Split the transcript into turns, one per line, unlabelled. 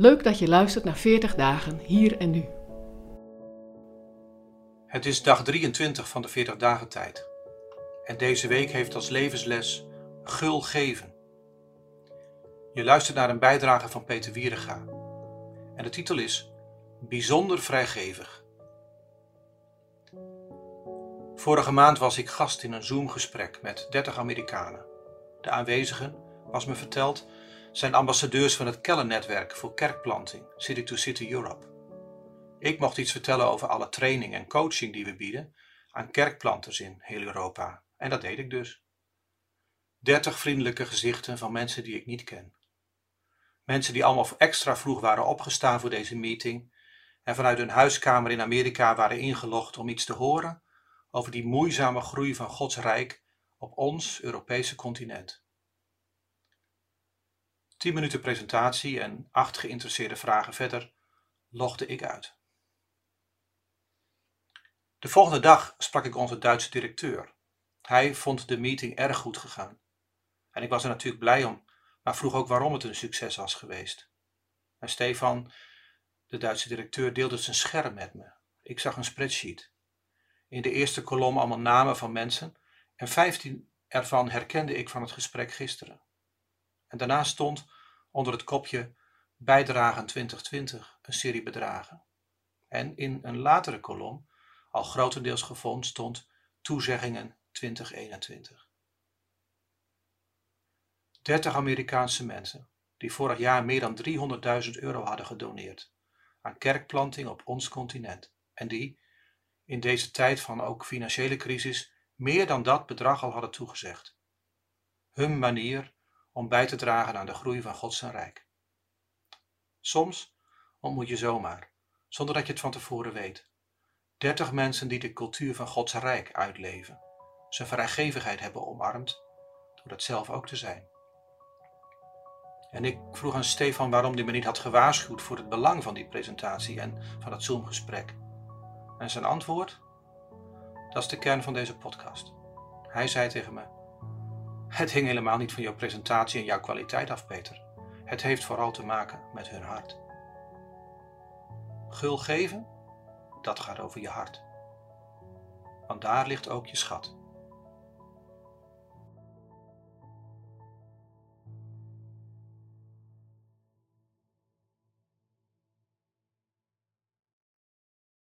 Leuk dat je luistert naar 40 dagen hier en nu.
Het is dag 23 van de 40 dagen tijd. En deze week heeft als levensles gul geven. Je luistert naar een bijdrage van Peter Wierega. En de titel is Bijzonder vrijgevig. Vorige maand was ik gast in een Zoom-gesprek met 30 Amerikanen. De aanwezigen, was me verteld, zijn ambassadeurs van het Kellen-netwerk voor kerkplanting, City to City Europe. Ik mocht iets vertellen over alle training en coaching die we bieden aan kerkplanters in heel Europa. En dat deed ik dus. 30 vriendelijke gezichten van mensen die ik niet ken. Mensen die allemaal extra vroeg waren opgestaan voor deze meeting en vanuit hun huiskamer in Amerika waren ingelogd om iets te horen over die moeizame groei van Gods Rijk op ons Europese continent. 10 minuten presentatie en acht geïnteresseerde vragen verder logde ik uit. De volgende dag sprak ik onze Duitse directeur. Hij vond de meeting erg goed gegaan. En ik was er natuurlijk blij om, maar vroeg ook waarom het een succes was geweest. En Stefan, de Duitse directeur, deelde zijn scherm met me. Ik zag een spreadsheet. In de eerste kolom allemaal namen van mensen en 15 ervan herkende ik van het gesprek gisteren. En daarna stond onder het kopje Bijdragen 2020 een serie bedragen. En in een latere kolom, al grotendeels gevonden, stond Toezeggingen 2021. 30 Amerikaanse mensen die vorig jaar meer dan 300.000 euro hadden gedoneerd aan kerkplanting op ons continent en die, in deze tijd van ook financiële crisis, meer dan dat bedrag al hadden toegezegd. Hun manier om bij te dragen aan de groei van Gods Rijk. Soms ontmoet je zomaar, zonder dat je het van tevoren weet, dertig mensen die de cultuur van Gods Rijk uitleven, zijn vrijgevigheid hebben omarmd, door dat zelf ook te zijn. En ik vroeg aan Stefan waarom hij me niet had gewaarschuwd voor het belang van die presentatie en van het Zoom-gesprek. En zijn antwoord? Dat is de kern van deze podcast. Hij zei tegen me: Het hing helemaal niet van jouw presentatie en jouw kwaliteit af, Peter. Het heeft vooral te maken met hun hart. Gul geven, dat gaat over je hart. Want daar ligt ook je schat.